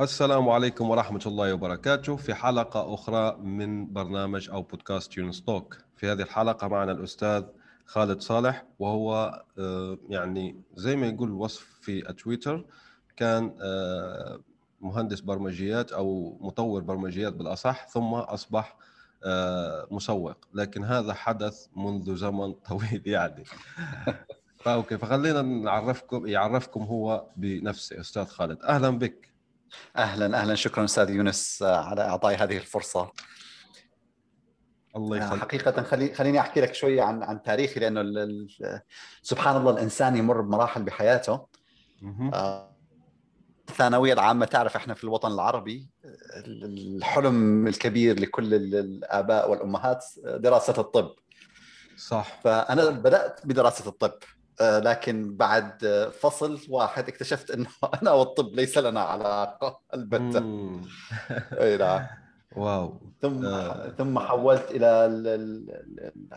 السلام عليكم ورحمة الله وبركاته في حلقة أخرى من برنامج أو بودكاست يونس توك. في هذه الحلقة معنا الأستاذ خالد صالح وهو آه، يعني زي ما يقول الوصف في تويتر كان آه، مهندس برمجيات أو مطور برمجيات بالأصح ثم أصبح آه، مسوق. لكن هذا حدث منذ زمن طويل يعني. فأوكي فخلينا نعرفكم يعرفكم هو بنفسه. أستاذ خالد أهلا بك. أهلا أهلا. شكرا أستاذ يونس آه، على اعطائي هذه الفرصة. الله يخليك. حقيقة خلي خليني أحكي لك شوية عن عن تاريخي لأنه ال... ال... سبحان الله الإنسان يمر بمراحل بحياته. آه، الثانوية العامة تعرف إحنا في الوطن العربي الحلم الكبير لكل الآباء والأمهات دراسة الطب. صح. فأنا بدأت بدراسة الطب. آه، لكن بعد فصل واحد اكتشفت إنه أنا والطب ليس لنا علاقة البتة. أي نعم. Wow. ثم آه. ثم حولت إلى ال... ال...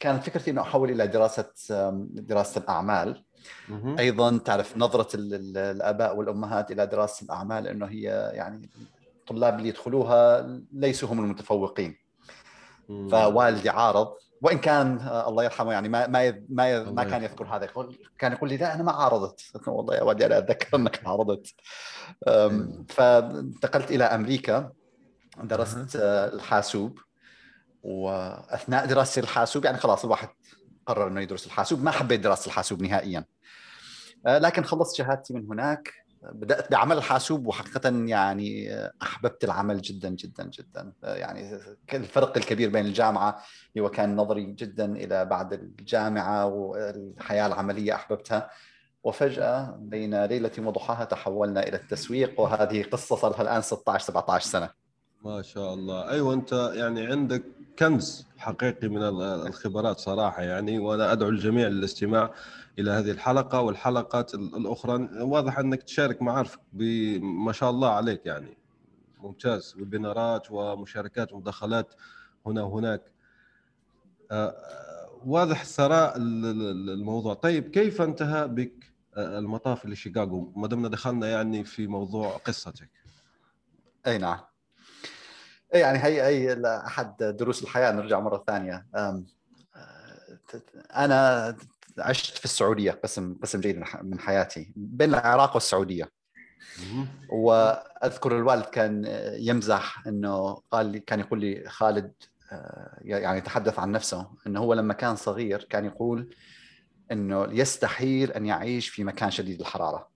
كانت فكرتي إنه أحول إلى دراسة دراسة الأعمال. أيضا تعرف نظرة ال... الآباء والأمهات إلى دراسة الأعمال إنه هي يعني الطلاب اللي يدخلوها ليسوا هم المتفوقين. فوالدي عارض وإن كان آه، الله يرحمه يعني ما ما ما, ما كان يذكر هذا كان يقول لي لا أنا ما عارضت. والله يا ولدي أنا أتذكر أنك عارضت. فانتقلت إلى أمريكا درست آه، الحاسوب وأثناء دراستي الحاسوب يعني خلاص الواحد قرر إنه يدرس الحاسوب ما حبيت دراسه الحاسوب نهائيا. آه، لكن خلصت شهادتي من هناك. بدأت بعمل الحاسوب وحقيقه يعني أحببت العمل جدا جدا جدا. يعني الفرق الكبير بين الجامعة هو كان نظري جدا إلى بعد الجامعة والحياة العملية أحببتها. وفجأة بين ليلة وضحاها تحولنا إلى التسويق وهذه قصة صار لها الآن 16 17 سنة. ما شاء الله. أيوه أنت يعني عندك كنز حقيقي من الخبرات صراحة يعني وأنا أدعو الجميع للاستماع. إلى هذه الحلقة والحلقات الأخرى. واضح أنك تشارك معارفك ما شاء الله عليك يعني. ممتاز. ويبينارات ومشاركات ومداخلات هنا وهناك. آه، آه، واضح ثراء الموضوع. طيب كيف انتهى بك آه، المطاف لشيكاغو ما دمنا دخلنا يعني في موضوع قصتك. أي نعم. يعني هي هي احد دروس الحياة. نرجع مرة ثانية. أنا عشت في السعودية قسم قسم جيد من حياتي بين العراق والسعودية. وأذكر الوالد كان يمزح إنه قال لي كان يقول لي خالد آه، يعني يتحدث عن نفسه إنه هو لما كان صغير كان يقول إنه يستحيل أن يعيش في مكان شديد الحرارة.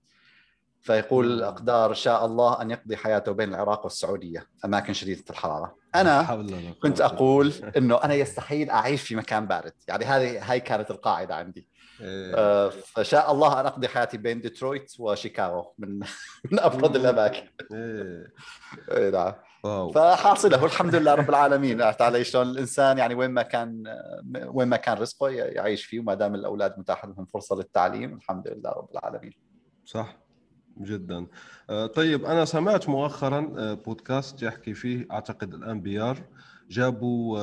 فيقول الاقدار شاء الله أن يقضي حياته بين العراق والسعودية أماكن شديدة الحرارة. أنا كنت أقول إنه أنا يستحيل أعيش في مكان بارد. يعني هذه هاي كانت القاعدة عندي. إيه. آه، فشاء الله أن أقضي حياتي بين ديترويت وشيكاغو من من ابرد الأماكن. إيه, إيه، نعم. فحاصله الحمد لله رب العالمين. عرفت علي شلون الإنسان يعني وين ما كان وين ما كان رزقه يعيش فيه وما دام الأولاد متاح لهم فرصة للتعليم الحمد لله رب العالمين. صح. جدا. آه، طيب أنا سمعت مؤخرا آه، بودكاست يحكي فيه أعتقد ال NPR جابوا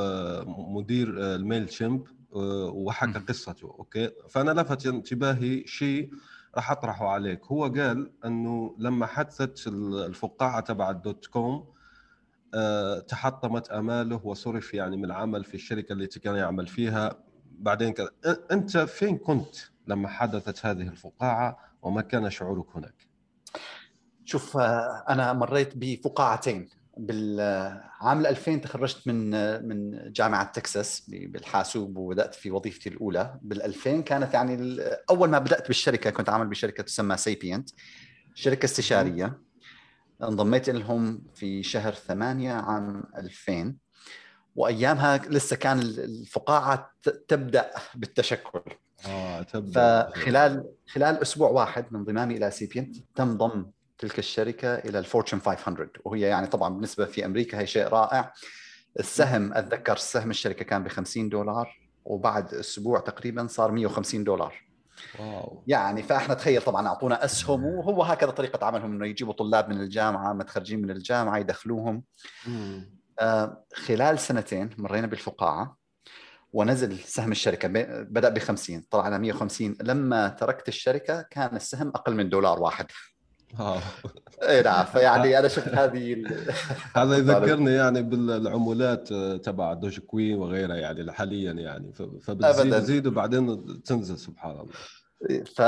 مدير ال MailChimp وحكى قصته okay؟ فأنا لفت انتباهي شيء راح أطرحه عليك. هو قال أنه لما حدثت الفقاعة تبع الدوت كوم آه، تحطمت أماله وصرف يعني من العمل في الشركة التي كان يعمل فيها. بعدين كذا أنت فين كنت لما حدثت هذه الفقاعة وما كان شعورك هناك؟ شوف آه، أنا مريت بفقاعتين. بالعام 2000 تخرجت من من جامعة تكساس بالحاسوب وبدأت في وظيفتي الأولى. بال 2000 كانت يعني أول ما بدأت بالشركة كنت عامل بشركة تسمى Sapient شركة استشارية. انضميت لهم في شهر 8 عام 2000 وأيامها لسه كان الفقاعة تبدأ بالتشكل. آه تبدأ فخلال خلال أسبوع واحد من انضمامي إلى Sapient تم ضم تلك الشركة إلى ال Fortune 500 وهي يعني طبعا بالنسبة في أمريكا هي شيء رائع. السهم أتذكر سهم الشركة كان ب 50 دولار وبعد أسبوع تقريبا صار 150 دولار. واو. يعني فإحنا تخيل طبعا أعطونا أسهم وهو هكذا طريقة عملهم إنه يجيبوا طلاب من الجامعة متخرجين من الجامعة يدخلوهم. آه، خلال سنتين مرينا بالفقاعة ونزل سهم الشركة بدأ ب 50 طلع على 150 لما تركت الشركة كان السهم أقل من دولار واحد. اي نعم فيعني أنا شفت هذه ال- هذا يذكرني يعني بالعمولات آه، تبع دوج كوين وغيرها يعني حاليا يعني. فبتزيد. تزيد وبعدين تنزل سبحان الله. ف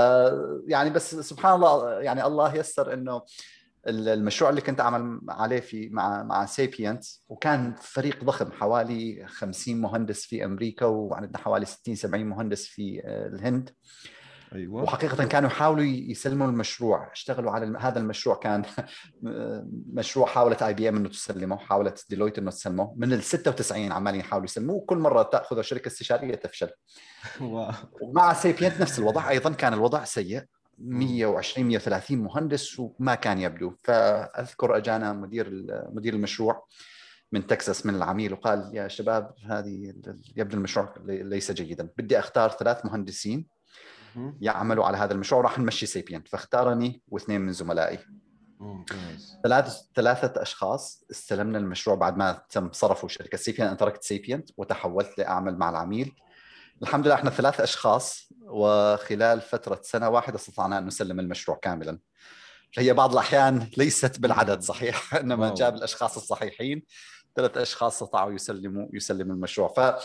يعني بس سبحان الله يعني الله يسر إنه ال- المشروع اللي كنت أعمل عليه في مع مع سيبيانت وكان فريق ضخم حوالي 50 مهندس في أمريكا وعندنا حوالي 60 70 مهندس في آه، الهند. أيوه. وحقيقة كانوا يحاولوا يسلموا المشروع اشتغلوا على هذا المشروع كان مشروع حاولت IBM إنه تسلمه حاولت Deloitte إنه تسلمه. من ال 96 عمالين يحاولوا يسلموه وكل مرة تاخذه شركة استشارية تفشل. ومع Sapient نفس الوضع أيضا كان الوضع سيء. 120 130 مهندس وما كان يبدو. فأذكر أجانا مدير مدير المشروع من تكساس من العميل وقال يا شباب هذه يبدو المشروع ليس جيدا. بدي أختار ثلاث مهندسين. يعملوا على هذا المشروع راح نمشي سيبينت. فاختارني واثنين من زملائي. ممتاز ثلاث ثلاثة أشخاص استلمنا المشروع بعد ما تم صرفوا شركة سيبيانت أنا تركت سيبيانت وتحولت لأعمل مع العميل. الحمد لله إحنا ثلاث أشخاص وخلال فترة سنة واحدة استطعنا أن نسلم المشروع كاملا. فهي بعض الأحيان ليست بالعدد صحيح؟ إنما. جاب الأشخاص الصحيحين. ثلاث أشخاص استطاعوا يسلموا يسلموا المشروع.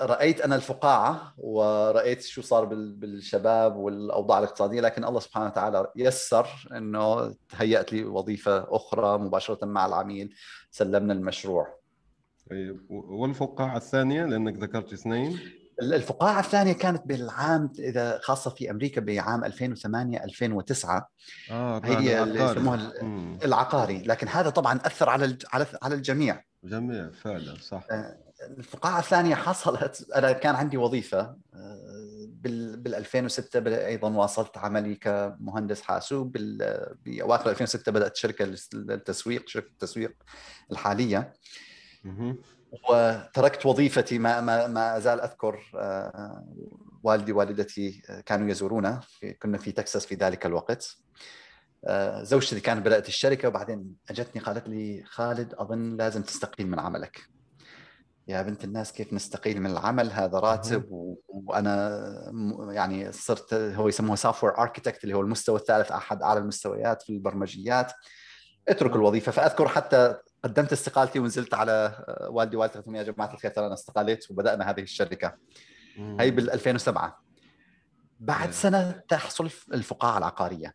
فرأيت أنا الفقاعة ورأيت شو صار بال- بالشباب والأوضاع الاقتصادية لكن الله سبحانه وتعالى يسر أنه تهيأت لي وظيفة أخرى مباشرة مع العميل سلمنا المشروع. طيب و- والفقاعة الثانية لأنك ذكرت اثنين؟ الفقاعة الثانية كانت بالعام إذا خاصة في أمريكا بعام 2008 2009 آه هي اللي. يسموها. العقاري. لكن هذا طبعا أثر على على على الجميع. جميع فعلا صح. الفقاعة الثانية حصلت أنا كان عندي وظيفة آه، بال بال 2006 بدأ أيضا واصلت عملي كمهندس حاسوب بال- بأواخر 2006 بدأت شركة للتسويق شركة التسويق الحالية. مهم. وتركت وظيفتي ما ما ما أزال أذكر آه، والدي والدتي كانوا يزورونا كنا في تكساس في ذلك الوقت. آه، زوجتي كانت بدأت الشركة وبعدين أجتني قالت لي خالد أظن لازم تستقيل من عملك. يا بنت الناس كيف نستقيل من العمل هذا راتب و- وأنا يعني صرت هو يسموه software architect اللي هو المستوى الثالث أحد أعلى المستويات في البرمجيات. اترك الوظيفة. فأذكر حتى قدمت استقالتي ونزلت على والدي ووالدتي قلت لهم يا جماعة الخير ترى أنا استقاليت وبدأنا هذه الشركة. مم. هي بال 2007 بعد نعم. سنة تحصل الفقاعة العقارية.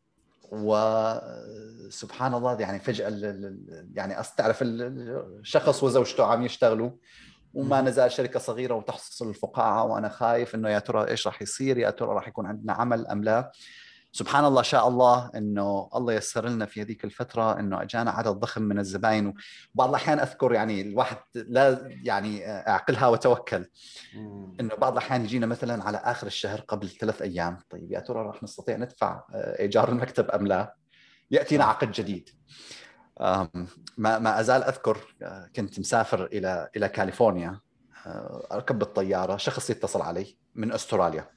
وسبحان الله يعني فجأة يعني تعرف ال- الشخص وزوجته عم يشتغلوا. وما. نزال شركة صغيرة وتحصل الفقاعه وأنا خايف إنه يا ترى إيش راح يصير يا ترى راح يكون عندنا عمل أم لا سبحان الله شاء الله إنه الله يسر لنا في هذيك الفترة إنه أجانا عدد ضخم من الزباين وبعض الأحيان أذكر يعني الواحد لا يعني أعقلها وتوكل. إنه بعض الأحيان يجينا مثلا على آخر الشهر قبل ثلاث أيام طيب يا ترى راح نستطيع ندفع إيجار المكتب أم لا؟ يأتينا عقد جديد ما ما أزال أذكر آه، كنت مسافر إلى إلى كاليفورنيا آه، أركب بالطيارة شخص يتصل علي من أستراليا.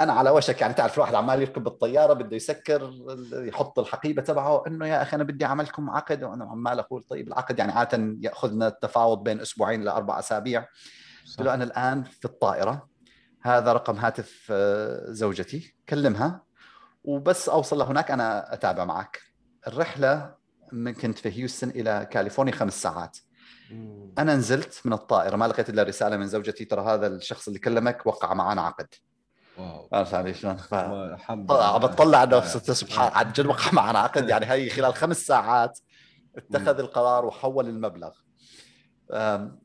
أنا على وشك يعني تعرف الواحد عمال يركب بالطيارة بده يسكر يحط الحقيبة تبعه إنه يا أخي أنا بدي أعملكم عقد وأنا عمال أقول طيب العقد يعني عادة يأخذنا التفاوض بين أسبوعين لاربع أسابيع. قلت له أنا الآن في الطائرة هذا رقم هاتف آه، زوجتي كلمها وبس أوصل لهناك أنا أتابع معك. الرحلة من كنت في هيوستن إلى كاليفورنيا خمس ساعات. أنا نزلت من الطائرة ما لقيت إلا رسالة من زوجتي ترى هذا الشخص اللي كلمك وقع معنا عقد. واو. عرفت علي شلون؟ ف-. بتطلع انه سبحان عن جد وقع معنا عقد. يعني هي خلال خمس ساعات اتخذ القرار وحول المبلغ.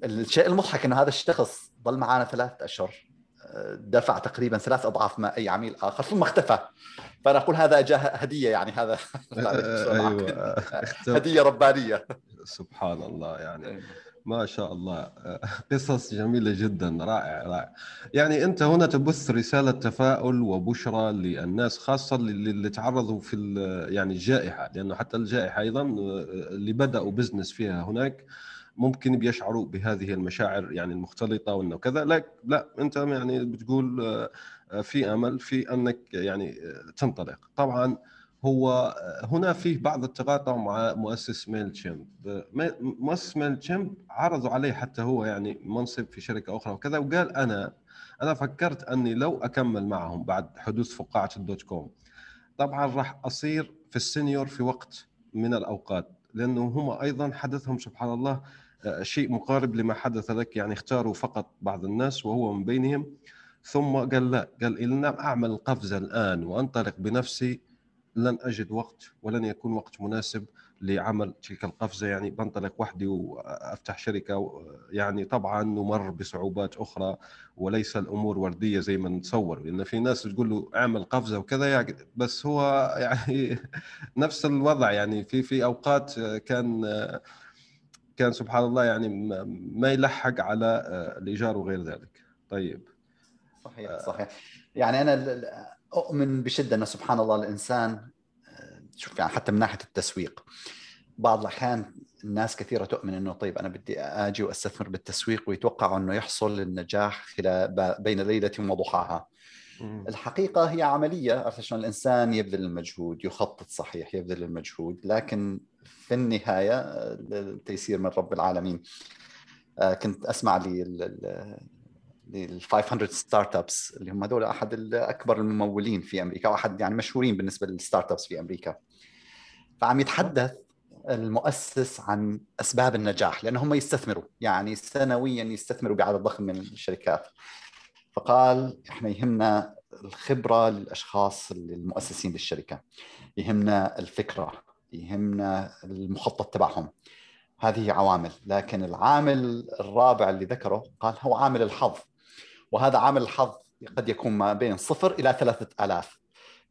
الشيء المضحك إنه هذا الشخص ظل معنا ثلاث أشهر. دفع تقريبا ثلاث أضعاف ما أي عميل آخر ثم اختفى. فأنا أقول هذا جاه هدية يعني هذا أيوه. هدية ربانية. سبحان الله يعني. ما شاء الله. قصص جميلة جدا رائع رائع. يعني أنت هنا تبث رسالة تفاؤل وبشرى للناس خاصة اللي تعرضوا في يعني الجائحة لأنه حتى الجائحة أيضا اللي بدأوا بزنس فيها هناك ممكن بيشعروا بهذه المشاعر يعني المختلطة وأنه كذا. لا لا أنت يعني بتقول في أمل في أنك يعني تنطلق. طبعا هو هنا فيه بعض التقاطع مع مؤسس MailChimp مؤسس MailChimp عرضوا عليه حتى هو يعني منصب في شركة أخرى وكذا وقال أنا أنا فكرت أني لو أكمل معهم بعد حدوث فقاعة ال dot com. طبعا راح أصير في ال senior في وقت من الأوقات لأنه هم أيضا حدثهم سبحان الله شيء مقارب لما حدث لك يعني اختاروا فقط بعض الناس وهو من بينهم. ثم قال لا قال إن أعمل القفزه الآن وأنطلق بنفسي. لن أجد وقت ولن يكون وقت مناسب لعمل تلك القفزة. يعني بنطلق وحدي وأفتح شركة يعني طبعا نمر بصعوبات أخرى وليس الأمور وردية زي ما نتصور. لأن في ناس تقول له أعمل قفزة وكذا يعني بس هو يعني نفس الوضع. يعني في في أوقات كان كان سبحان الله يعني ما يلحق على الإيجار وغير ذلك. طيب. صحيح صحيح. يعني أنا أؤمن بشدة انه سبحان الله الإنسان شوف يعني حتى من ناحية التسويق بعض الأحيان الناس كثيرة تؤمن إنه طيب أنا بدي آجي وأستثمر بالتسويق ويتوقعوا إنه يحصل النجاح خلال بين ليلة وضحاها. الحقيقة هي عملية شلون؟ الإنسان يبذل المجهود يخطط صحيح يبذل المجهود لكن في النهاية التيسير من رب العالمين. آه، كنت أسمع لي لل 500 Startups اللي هم هذول أحد اكبر الممولين في أمريكا وأحد يعني مشهورين بالنسبة لل startups في أمريكا. فعم يتحدث المؤسس عن أسباب النجاح لأنه هم يستثمروا يعني سنويا يستثمروا بعدد ضخم من الشركات. فقال إحنا يهمنا الخبرة للأشخاص المؤسسين للشركة. يهمنا الفكرة. يهمنا المخطط تبعهم. هذه عوامل لكن العامل الرابع اللي ذكره قال هو عامل الحظ. وهذا عامل الحظ قد يكون ما بين صفر إلى ثلاثة آلاف.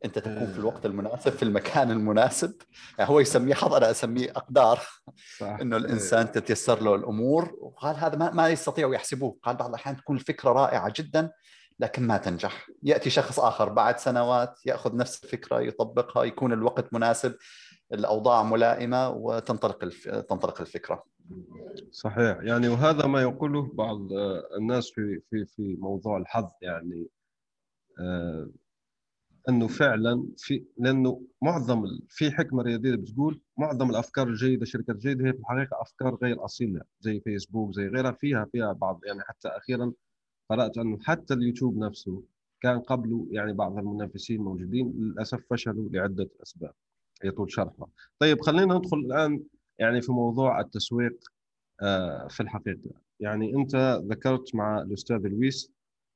أنت تكون في الوقت المناسب في المكان المناسب. يعني هو يسميه حظ أنا أسميه أقدار. صح. أنه الإنسان تتيسر له الأمور. وقال هذا ما, ما يستطيعوا يحسبوه. قال بعض الأحيان تكون الفكرة رائعة جدا لكن ما تنجح. يأتي شخص آخر بعد سنوات يأخذ نفس الفكرة يطبقها يكون الوقت مناسب. الأوضاع ملائمة وتنطلق تنطلق الفكرة. صحيح. يعني وهذا ما يقوله بعض آه، الناس في في في موضوع الحظ. يعني آه أنه فعلا في لأنه معظم في حكمة رياضيه بتقول معظم الأفكار الجيدة الشركات الجيده هي في الحقيقة أفكار غير أصيلة زي فيسبوك زي غيرها. فيها فيها بعض. يعني حتى أخيرا قرأت أنه حتى اليوتيوب نفسه كان قبله يعني بعض المنافسين موجودين للأسف فشلوا لعدة أسباب. يطول شرحها طيب خلينا ندخل الآن يعني في موضوع التسويق آه، في الحقيقة. يعني أنت ذكرت مع الأستاذ لويس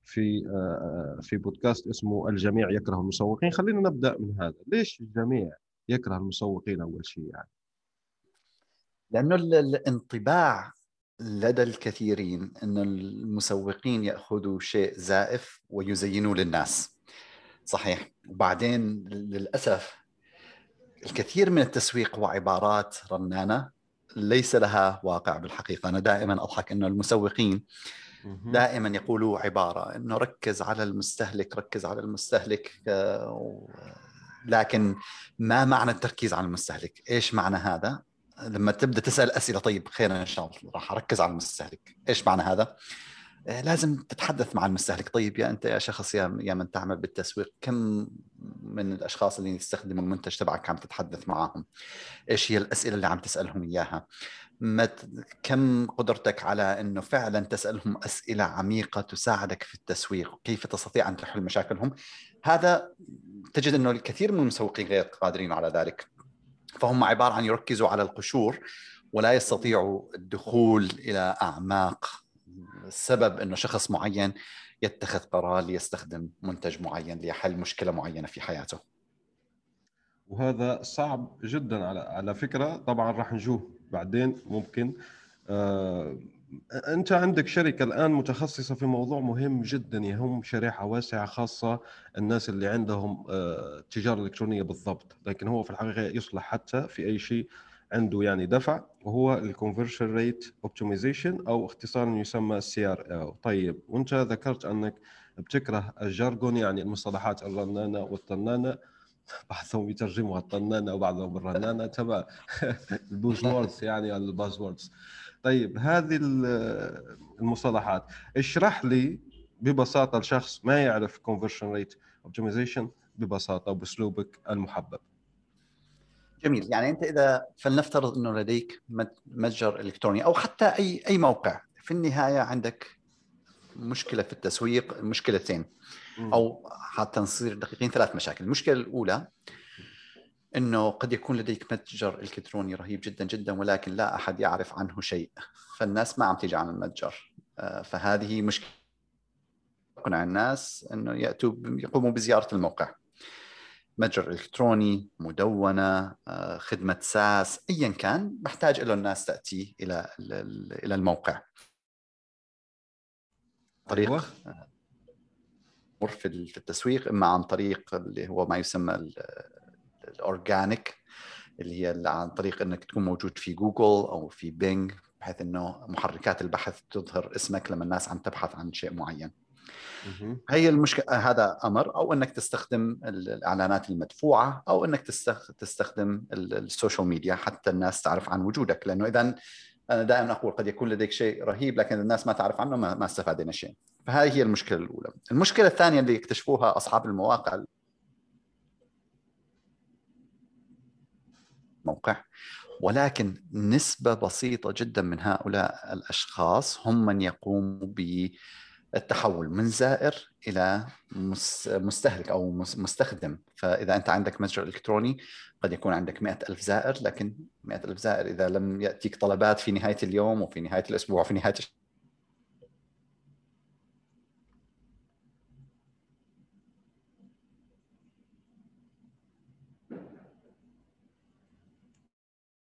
في آه، في بودكاست اسمه الجميع يكره المسوقين. خلينا نبدأ من هذا. ليش الجميع يكره المسوقين أول شيء يعني؟ لأنه الانطباع لدى الكثيرين أن المسوقين يأخذوا شيء زائف ويزينوه للناس. صحيح. وبعدين للأسف الكثير من التسويق هو عبارات رنانة ليس لها واقع بالحقيقة أنا دائما أضحك إنه المسوقين دائما يقولوا عبارة إنه ركز على المستهلك ركز على المستهلك آه، لكن ما معنى التركيز على المستهلك؟ إيش معنى هذا؟ لما تبدأ تسأل أسئلة طيب خير إن شاء الله راح أركز على المستهلك، إيش معنى هذا؟ آه، لازم تتحدث مع المستهلك. طيب يا أنت يا شخص يا يا من تعمل بالتسويق كم من الأشخاص اللي يستخدموا المنتج تبعك عم تتحدث معهم إيش هي الأسئلة اللي عم تسألهم إياها؟ مت... كم قدرتك على إنه فعلا تسألهم أسئلة عميقة تساعدك في التسويق؟ كيف تستطيع أن تحل مشاكلهم؟ هذا تجد إنه الكثير من المسوقين غير قادرين على ذلك. فهم عبارة عن يركزوا على القشور ولا يستطيعوا الدخول إلى أعماق السبب إنه شخص معين يتخذ قرار ليستخدم منتج معين ليحل مشكلة معينة في حياته. وهذا صعب جدا على على فكرة طبعا راح نشوف بعدين ممكن آه أنت عندك شركة الآن متخصصة في موضوع مهم جدا يهم شريحة واسعة خاصة الناس اللي عندهم آه تجارة إلكترونية بالضبط لكن هو في الحقيقة يصلح حتى في أي شيء عنده يعني دفع وهو ال conversion rate optimization أو اختصارا يسمى ال CRO طيب وأنت ذكرت أنك بتكره ال jargon يعني المصطلحات الرنانة والطنانة. بعضهم يترجموها الطنانه وبعضهم الرنانه تبع ال buzzwords يعني ال buzzwords طيب هذه المصطلحات. اشرح لي ببساطة لشخص ما يعرف conversion rate optimization ببساطة وبأسلوبك المحبب. جميل. يعني أنت إذا فلنفترض إنه لديك متجر إلكتروني أو حتى أي أي موقع في النهاية عندك مشكلة في التسويق مشكلتين أو حتى نصير دقيقين ثلاث مشاكل. المشكلة الأولى إنه قد يكون لديك متجر إلكتروني رهيب جدا جدا ولكن لا أحد يعرف عنه شيء فالناس ما عم تيجي على المتجر. آه، فهذه مشكلة. تقنع الناس إنه يأتوا يقوموا بزيارة الموقع. متجر إلكتروني مدونة آه، خدمة ساس ايا كان بحتاج له الناس تأتي إلى إلى الموقع طريق أيوة. آه، في التسويق إما عن طريق اللي هو ما يسمى الأورجانيك اللي هي عن طريق إنك تكون موجود في جوجل أو في Bing بحيث إنه محركات البحث تظهر اسمك لما الناس عم تبحث عن شيء معين. هي المشكلة هذا أمر أو إنك تستخدم الإعلانات المدفوعة أو إنك تستخدم ال social media حتى الناس تعرف عن وجودك. لأنه اذا أنا دائما أقول قد يكون لديك شيء رهيب لكن الناس ما تعرف عنه ما استفادنا شيء. فهذه هي المشكلة الأولى. المشكلة الثانية اللي يكتشفوها أصحاب المواقع. موقع. ولكن نسبة بسيطة جدا من هؤلاء الأشخاص هم من يقوموا بالتحول من زائر إلى مستهلك أو مستخدم. فإذا أنت عندك متجر إلكتروني قد يكون عندك مئة ألف زائر لكن مئة ألف زائر إذا لم يأتيك طلبات في نهاية اليوم وفي نهاية الأسبوع وفي نهاية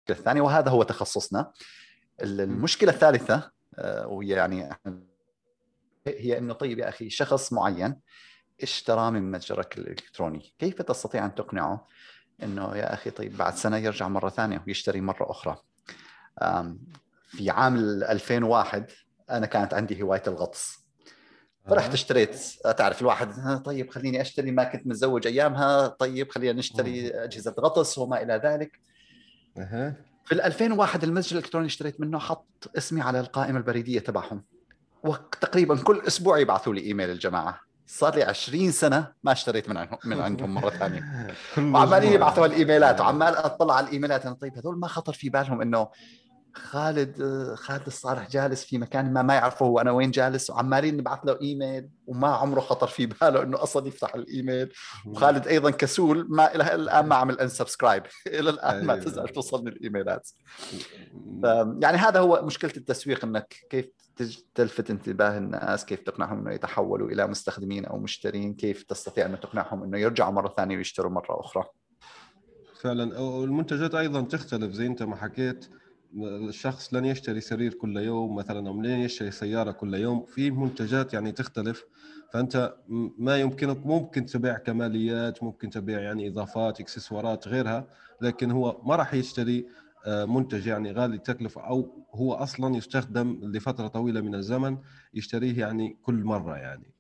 الثانية وهذا هو تخصصنا. المشكلة الثالثة آه، وهي يعني هي إنه طيب يا أخي شخص معين اشترى من متجرك الإلكتروني كيف تستطيع أن تقنعه إنه يا أخي طيب بعد سنة يرجع مرة ثانية ويشتري مرة أخرى؟ في عام 2001 أنا كانت عندي هواية الغطس. فرحت اشتريت تعرف الواحد طيب خليني أشتري ما كنت متزوج أيامها طيب خلينا نشتري أجهزة غطس وما إلى ذلك. في 2001 المتجر الإلكتروني اشتريت منه حط اسمي على القائمة البريدية تبعهم. وتقريبا كل أسبوع يبعثوا لي إيميل الجماعة. صار لي 20 سنة ما اشتريت من عندهم من عندهم مرة ثانية. وعمالين يبعثوا ال emails وعمال أطلع على ال emails. أنا طيب هذول ما خطر في بالهم إنه خالد خالد الصالح جالس في مكان ما ما يعرفه هو أنا وين جالس وعمالين نبعث له إيميل وما عمره خطر في باله إنه أصلا يفتح الإيميل. وخالد أيضا كسول ما إلى الآن ما عمل unsubscribe إلى الآن ما أيوة. تزال توصلني ال emails. يعني هذا هو مشكلة التسويق إنك كيف تلفت انتباه الناس كيف تقنعهم إنه يتحولوا إلى مستخدمين أو مشترين كيف تستطيع أن تقنعهم إنه يرجعوا مرة ثانية ويشتروا مرة أخرى. فعلا والمنتجات أيضا تختلف زي أنت ما حكيت. الشخص لن يشتري سرير كل يوم مثلا أو لن يشتري سيارة كل يوم. في منتجات يعني تختلف. فأنت ما يمكنك ممكن تبيع كماليات ممكن تبيع يعني إضافات إكسسوارات غيرها. لكن هو ما راح يشتري آه، منتج يعني غالي التكلفه أو هو أصلا يستخدم لفترة طويلة من الزمن يشتريه يعني كل مرة يعني.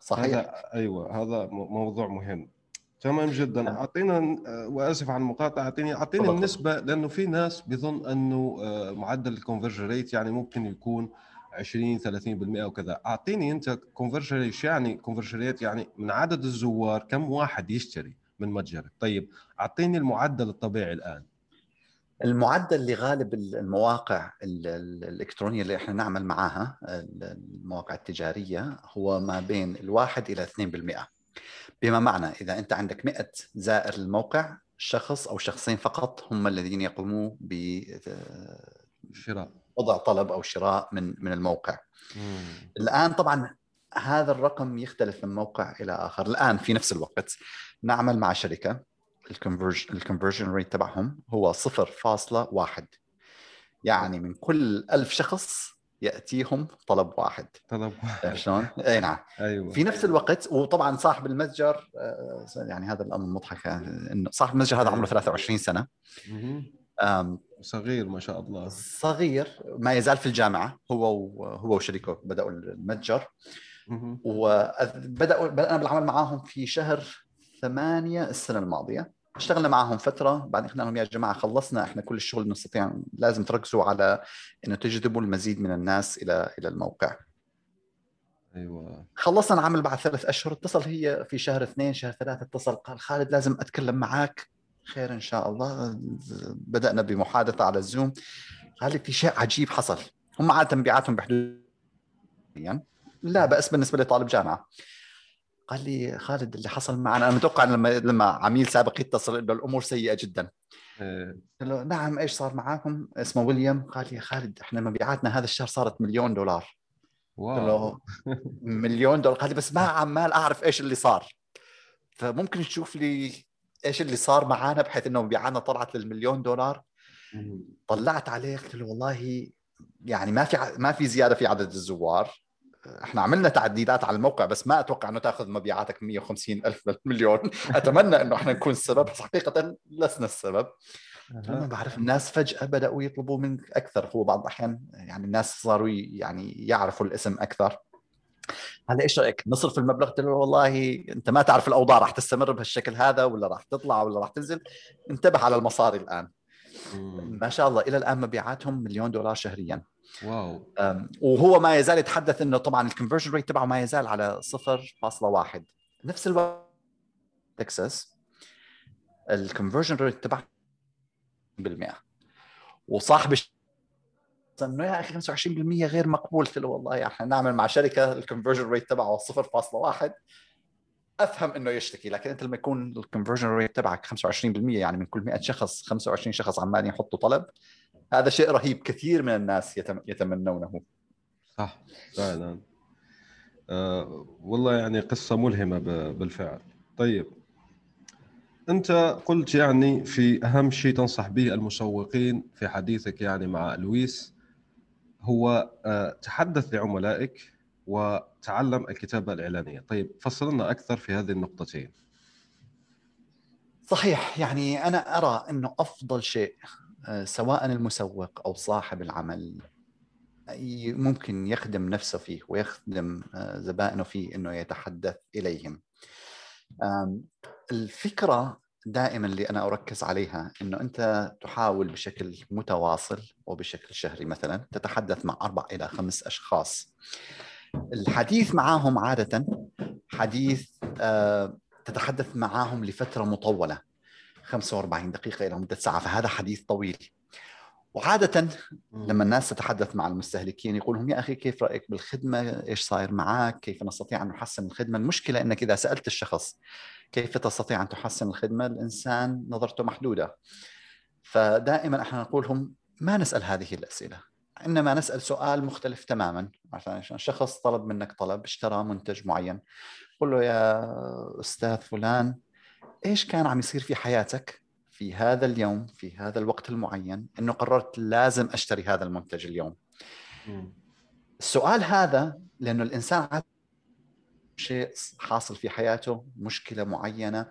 صحيح. هذا أيوه هذا موضوع مهم. تمام جدا. نعم. أعطينا وآسف عن المقاطعة. اعطيني أعطيني النسبة لأنه في ناس بيظن أنه آه، معدل ال conversion rate يعني ممكن يكون 20 30% وكذا. أعطيني أنت conversion rate يعني conversion rate يعني من عدد الزوار كم واحد يشتري من متجرك طيب أعطيني المعدل الطبيعي الآن. المعدل لغالب المواقع الإلكترونية اللي إحنا نعمل معها المواقع التجارية هو ما بين الواحد إلى 2% بما معنى إذا أنت عندك 100 زائر للموقع شخص أو شخصين فقط هم الذين يقوموا ب شراء وضع طلب أو شراء من من الموقع. مم. الآن طبعا هذا الرقم يختلف من موقع إلى آخر، الآن في نفس الوقت نعمل مع ال conversion ال conversion rate تبعهم هو 0.1 يعني من كل ألف شخص يأتيهم طلب واحد. طلب واحد. شلون؟ إي نعم. أيوه. في نفس الوقت وطبعا صاحب المتجر يعني هذا الأمر مضحك إنه صاحب المتجر هذا عمره 23 أيوة. سنة. صغير ما شاء الله. صغير ما يزال في الجامعة هو هو وشريكه بدأوا المتجر. وبداوا بدأنا بالعمل معاهم في شهر ثمانية السنة الماضية. اشتغلنا معهم فترة بعدين قلنا لهم يا جماعة خلصنا إحنا كل الشغل نستطيع لازم تركزوا على إنه تجذبوا المزيد من الناس إلى إلى الموقع. أيوه. خلصنا العمل بعد ثلاث أشهر اتصل هي في شهر اثنين شهر ثلاثة اتصل قال خالد لازم أتكلم معك خير إن شاء الله. بدأنا بمحادثة على الزوم. قال لي في شيء عجيب حصل. هم عادة مبيعاتهم بحدود يعني لا بأس بالنسبة لطالب جامعة. قال لي خالد اللي حصل معنا أنا متوقع لما لما عميل سابق يتصل إنه الأمور سيئة جدا. إيه. قلت له نعم إيش صار معاكم؟ اسمه ويليام. قال لي خالد إحنا مبيعاتنا هذا الشهر صارت مليون دولار. واو. مليون دولار. قال لي بس ما عمال أعرف إيش اللي صار. فممكن تشوف لي إيش اللي صار معانا بحيث إنه مبيعاتنا طلعت للمليون دولار. طلعت عليه قلت له والله يعني ما في ع- ما في زيادة في عدد الزوار. إحنا عملنا تعديلات على الموقع بس ما أتوقع إنه تأخذ مبيعاتك 150 ألف للمليون. أتمنى إنه إحنا نكون السبب. بس حقيقة لسنا السبب. ما بعرف الناس فجأة بدأوا يطلبوا منك أكثر. هو بعض الأحيان يعني الناس صاروا يعني يعرفوا الاسم أكثر. هلا إيش رأيك؟ نصرف المبلغ؟ قلت له والله أنت ما تعرف الأوضاع راح تستمر بهالشكل هذا ولا راح تطلع ولا راح تنزل. انتبه على المصاري الآن. ما شاء الله إلى الآن مبيعاتهم مليون دولار شهريا. wow. وهو ما يزال يتحدث إنه طبعا ال conversion rate تبعه ما يزال على 0.1 نفس الوقت تكساس ال conversion rate تبعه بالمئة. وصاحب إنه يا أخي 25% غير مقبول. قلت له والله إحنا نعمل مع شركة ال conversion rate تبعه 0.1 أفهم إنه يشتكي لكن أنت لما يكون الكونفرجن ريت تبعك 25% يعني من كل 100 شخص 25 شخص عمال يحطوا طلب هذا شيء رهيب كثير من الناس يتم يتمنونه. صح فعلا. آه والله يعني قصة ملهمة بالفعل. طيب. أنت قلت يعني في أهم شيء تنصح به المسوقين في حديثك يعني مع لويس هو آه تحدث لعملائك وتعلم الكتابة الإعلانية. طيب فصل لنا أكثر في هذه النقطتين. صحيح يعني أنا أرى إنه أفضل شيء سواء المسوق أو صاحب العمل ممكن يخدم نفسه فيه ويخدم آه، زبائنه فيه إنه يتحدث إليهم. الفكرة دائما اللي أنا أركز عليها إنه أنت تحاول بشكل متواصل وبشكل شهري مثلا تتحدث مع أربع إلى خمس أشخاص. الحديث معهم عادة حديث آه، تتحدث معهم لفترة مطولة 45 دقيقة إلى مدة ساعة فهذا حديث طويل. وعادة لما الناس تتحدث مع المستهلكين يقول لهم يا أخي كيف رأيك بالخدمة؟ إيش صاير معك؟ كيف نستطيع أن نحسن الخدمة؟ المشكلة إنك إذا سألت الشخص كيف تستطيع أن تحسن الخدمة؟ الإنسان نظرته محدودة. فدائما إحنا نقول لهم ما نسأل هذه الأسئلة إنما نسأل سؤال مختلف تماما مثلا شخص طلب منك طلب اشترى منتج معين قل له يا أستاذ فلان إيش كان عم يصير في حياتك في هذا اليوم في هذا الوقت المعين إنه قررت لازم أشتري هذا المنتج اليوم. السؤال هذا لأنه الإنسان شيء حاصل في حياته مشكلة معينة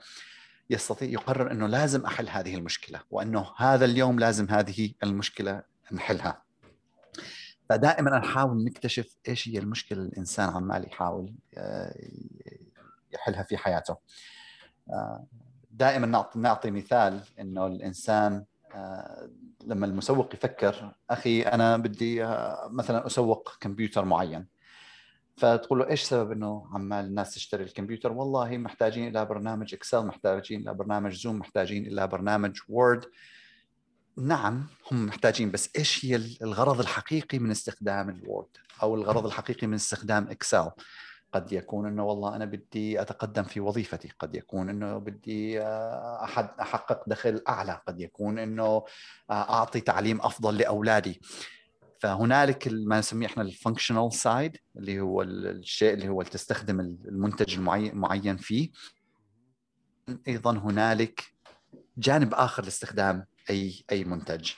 يستطيع يقرر إنه لازم أحل هذه المشكلة وإنه هذا اليوم لازم هذه المشكلة نحلها. فدائما نحاول نكتشف إيش هي المشكلة اللي الإنسان عمال يحاول آه، يحلها في حياته. دائما نعطي نعطي مثال إنه الإنسان آه، لما المسوق يفكر أخي أنا بدي آه، مثلا أسوق كمبيوتر معين. فتقول له إيش سبب إنه عمال الناس تشتري الكمبيوتر؟ والله محتاجين إلى برنامج إكسل محتاجين إلى برنامج زوم محتاجين إلى برنامج وورد. نعم هم محتاجين بس إيش هي الغرض الحقيقي من استخدام الوورد؟ أو الغرض الحقيقي من استخدام إكسل؟ قد يكون إنه والله أنا بدي أتقدم في وظيفتي، قد يكون إنه بدي آه، أحد أحقق دخل أعلى، قد يكون إنه آه، أعطي تعليم أفضل لأولادي. فهنالك ما نسميه إحنا ال functional side اللي هو ال- الشيء اللي هو تستخدم المنتج المعين معين فيه. أيضا هنالك جانب آخر لاستخدام أي أي منتج.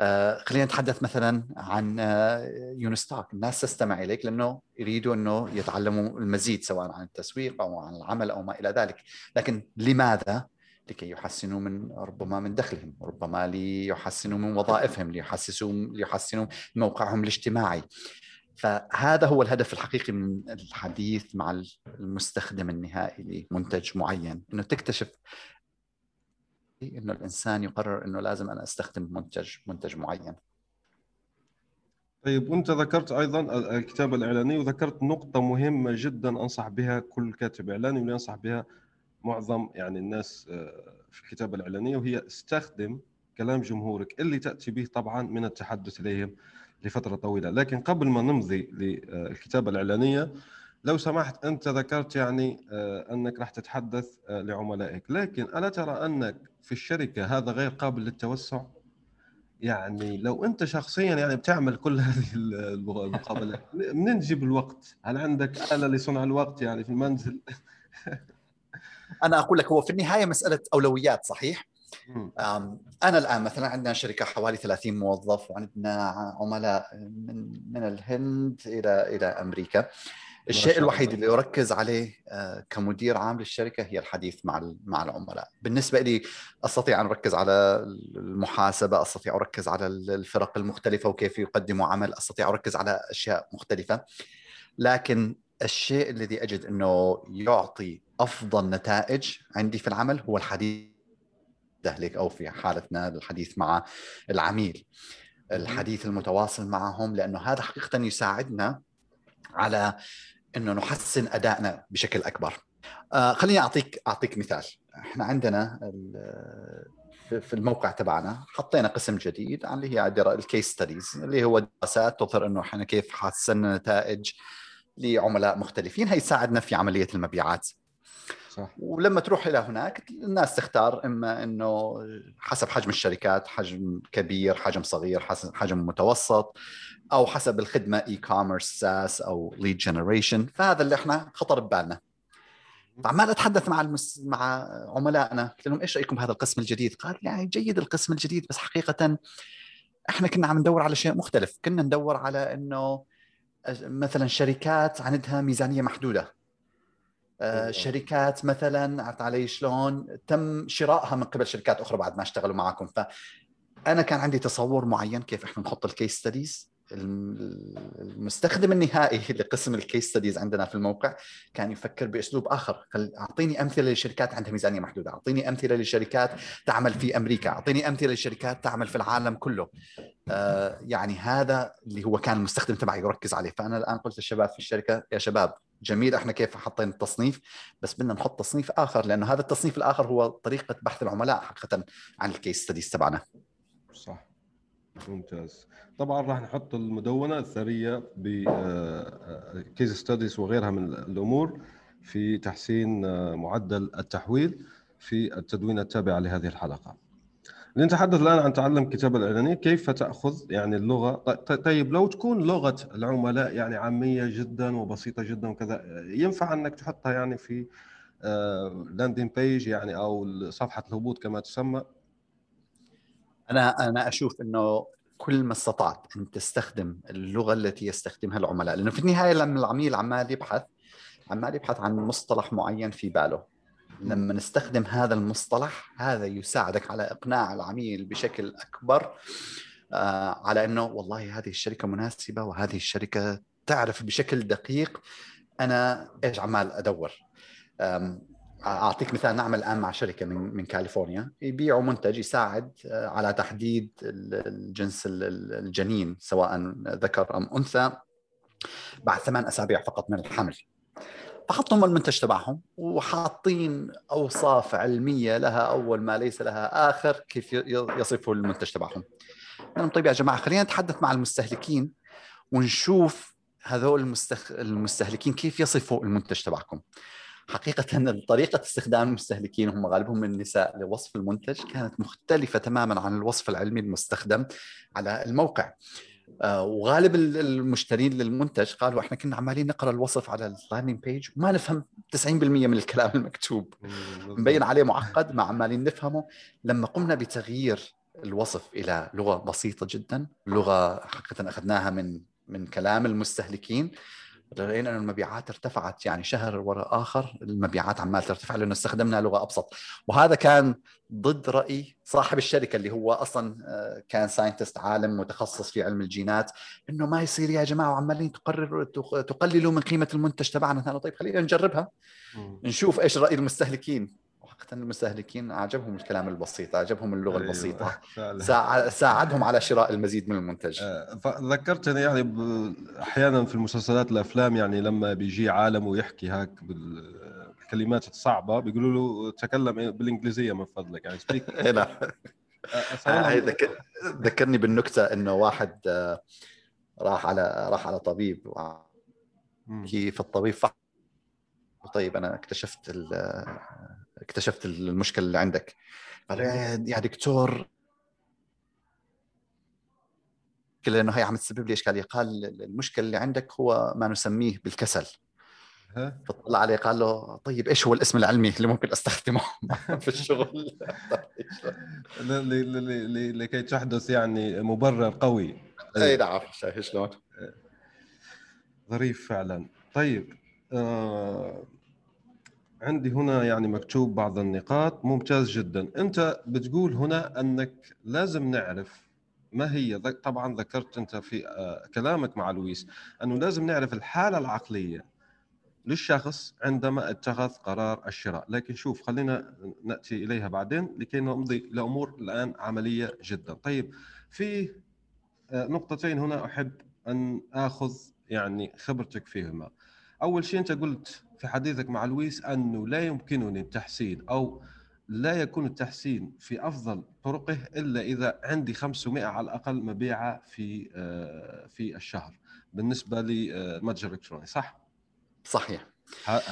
آه، خلينا نتحدث مثلا عن آه، يونستوك الناس تستمع إليك لأنه يريدوا أنه يتعلموا المزيد سواء عن التسويق أو عن العمل أو ما إلى ذلك. لكن لماذا؟ لكي يحسنوا من ربما من دخلهم ربما ليحسنوا من وظائفهم ليحسسوا ليحسنوا موقعهم الاجتماعي. فهذا هو الهدف الحقيقي من الحديث مع المستخدم النهائي لمنتج معين إنه تكتشف إنه الإنسان يقرر إنه لازم أنا أستخدم منتج منتج معين. طيب وأنت ذكرت أيضا الكتابه الاعلانيه وذكرت نقطة مهمة جدا أنصح بها كل كاتب إعلاني واللي بها معظم يعني الناس آه، في الكتابه الاعلانيه وهي استخدم كلام جمهورك اللي تأتي به طبعا من التحدث إليهم لفترة طويلة. لكن قبل ما نمضي للكتابه الإعلانية لو سمحت أنت ذكرت يعني آه، أنك راح تتحدث آه، لعملائك. لكن ألا ترى أنك في الشركة هذا غير قابل للتوسع يعني لو أنت شخصيا يعني بتعمل كل هذه المقابلات منين تجيب الوقت؟ هل عندك آلة لصنع الوقت يعني في المنزل؟ أنا أقول لك هو في النهاية مسألة أولويات صحيح؟ أنا الآن مثلا عندنا شركة حوالي 30 موظف وعندنا عملاء من من الهند إلى إلى أمريكا الشيء الوحيد اللي اركز عليه آه، كمدير عام للشركة هي الحديث مع مع العملاء. بالنسبة لي أستطيع أن أركز على المحاسبة أستطيع أركز على الفرق المختلفة وكيف يقدموا عمل أستطيع أركز على أشياء مختلفة. لكن الشيء الذي أجد إنه يعطي أفضل نتائج عندي في العمل هو الحديث تهلك أو في حالتنا الحديث مع العميل. الحديث المتواصل معهم لأنه هذا حقيقة يساعدنا على إنه نحسن أدائنا بشكل أكبر. آه خليني أعطيك أعطيك مثال. إحنا عندنا في الموقع تبعنا حطينا قسم جديد اللي هي الكيس ستديز اللي هو دراسات تظهر إنه إحنا كيف حسنا نتائج لعملاء مختلفين. هي تساعدنا في عملية المبيعات. ولما تروح إلى هناك الناس تختار إما إنه حسب حجم الشركات حجم كبير حجم صغير حجم متوسط أو حسب الخدمة e-commerce SaaS أو lead generation فهذا اللي إحنا خطر ببالنا. فعمال اتحدث مع المس... مع عملائنا. قلت لهم إيش رأيكم بهذا القسم الجديد؟ قال يعني جيد القسم الجديد بس حقيقة إحنا كنا عم ندور على شيء مختلف، كنا ندور على إنه مثلا شركات عندها ميزانية محدودة. شركات مثلا عرفت علي شلون؟ تم شرائها من قبل شركات أخرى بعد ما اشتغلوا معكم فانا كان عندي تصور معين كيف إحنا نحط ال case studies المستخدم النهائي لقسم ال case studies عندنا في الموقع كان يفكر بأسلوب آخر. أعطيني أمثلة لشركات عندها ميزانية محدودة. أعطيني أمثلة لشركات تعمل في أمريكا. أعطيني أمثلة لشركات تعمل في العالم كله. آه يعني هذا اللي هو كان المستخدم تبعي يركز عليه. فأنا الآن قلت للشباب في الشركة يا شباب جميل إحنا كيف حطينا التصنيف؟ بس بدنا نحط تصنيف آخر لأنه هذا التصنيف الآخر هو طريقة بحث العملاء حقيقه عن ال case studies تبعنا. صح. ممتاز. طبعا راح نحط المدونة الثرية ب case studies وغيرها من الأمور في تحسين آه، معدل التحويل في التدوين التابعه لهذه الحلقة. لنتحدث الآن عن تعلم الكتابه الاعلانيه كيف تأخذ يعني اللغة؟ طيب لو تكون لغة العملاء يعني عامية جدا وبسيطة جدا وكذا ينفع أنك تحطها يعني في لاندين آه، بيج يعني أو صفحة الهبوط كما تسمى؟ أنا أنا أشوف إنه كل ما استطعت أن تستخدم اللغة التي يستخدمها العملاء لأنه في النهاية لما العميل عمال يبحث عمال يبحث عن مصطلح معين في باله لما نستخدم هذا المصطلح هذا يساعدك على إقناع العميل بشكل أكبر آه على إنه والله هذه الشركة مناسبة وهذه الشركة تعرف بشكل دقيق أنا إيش عمال أدور. أعطيك مثال نعمل الآن مع شركة من من كاليفورنيا يبيعوا منتج يساعد آه، على تحديد الجنس الجنين سواء ذكر أم أنثى بعد ثمان أسابيع فقط من الحمل. فحطهم المنتج تبعهم وحاطين أوصاف علمية لها أول ما ليس لها آخر كيف يصفوا المنتج تبعهم. طيب يا جماعة خلينا نتحدث مع المستهلكين ونشوف هذول المستهلكين كيف يصفوا المنتج تبعكم. حقيقة طريقة استخدام المستهلكين هم غالبهم النساء لوصف المنتج كانت مختلفة تماما عن الوصف العلمي المستخدم على الموقع وغالب المشترين للمنتج قالوا إحنا كنا عمالين نقرأ الوصف على اللاندنج بيج وما نفهم 90% من الكلام المكتوب. مبين عليه معقد ما عمالين نفهمه. لما قمنا بتغيير الوصف إلى لغة بسيطة جدا لغة حقيقة أخذناها من من كلام المستهلكين لقينا انه المبيعات ارتفعت يعني شهر وراء آخر المبيعات عمال ترتفع لأنه استخدمنا لغة أبسط. وهذا كان ضد رأي صاحب الشركة اللي هو أصلا آه، كان scientist عالم متخصص في علم الجينات إنه ما يصير يا جماعة وعمالين تقرروا تقللوا من قيمة المنتج تبعنا. طيب خلينا نجربها. نشوف إيش رأي المستهلكين. حقيقة المستهلكين أعجبهم الكلام البسيط أعجبهم اللغة أيوة البسيطة. ساعدهم على شراء المزيد من المنتج. آه، ذكرتني يعني أحيانا في المسلسلات الأفلام يعني لما بيجي عالم ويحكي هيك بالكلمات الصعبه بيقولوا له تكلم بالإنجليزية من فضلك يعني speak نعم. ذكرني بالنكتة إنه واحد آه، راح على راح على طبيب كيف الطبيب طيب أنا اكتشفت اكتشفت المشكلة اللي عندك. قال يا دكتور. لأنه هي عم تسبب لي إشكالية. قال المشكلة اللي عندك هو ما نسميه بالكسل. فطلع عليه قال له طيب إيش هو الاسم العلمي اللي ممكن أستخدمه في الشغل؟ لكي تحدث يعني مبرر قوي. أي نعم شايف شلون ظريف فعلا. طيب آه عندي هنا يعني مكتوب بعض النقاط ممتاز جدا. أنت بتقول هنا أنك لازم نعرف ما هي طبعا ذكرت أنت في آه، كلامك مع لويس أنه لازم نعرف الحالة العقلية للشخص عندما اتخذ قرار الشراء. لكن شوف خلينا نأتي إليها بعدين لكي نمضي لأمور الآن عملية جدا. طيب في آه، نقطتين هنا أحب أن آخذ يعني خبرتك فيهما. أول شيء أنت قلت في حديثك مع لويس أنه لا يمكنني التحسين أو لا يكون التحسين في أفضل طرقه إلا إذا عندي 500 على الأقل مبيعة في آه، في الشهر بالنسبة للمتجر الالكتروني صح؟ صحيح.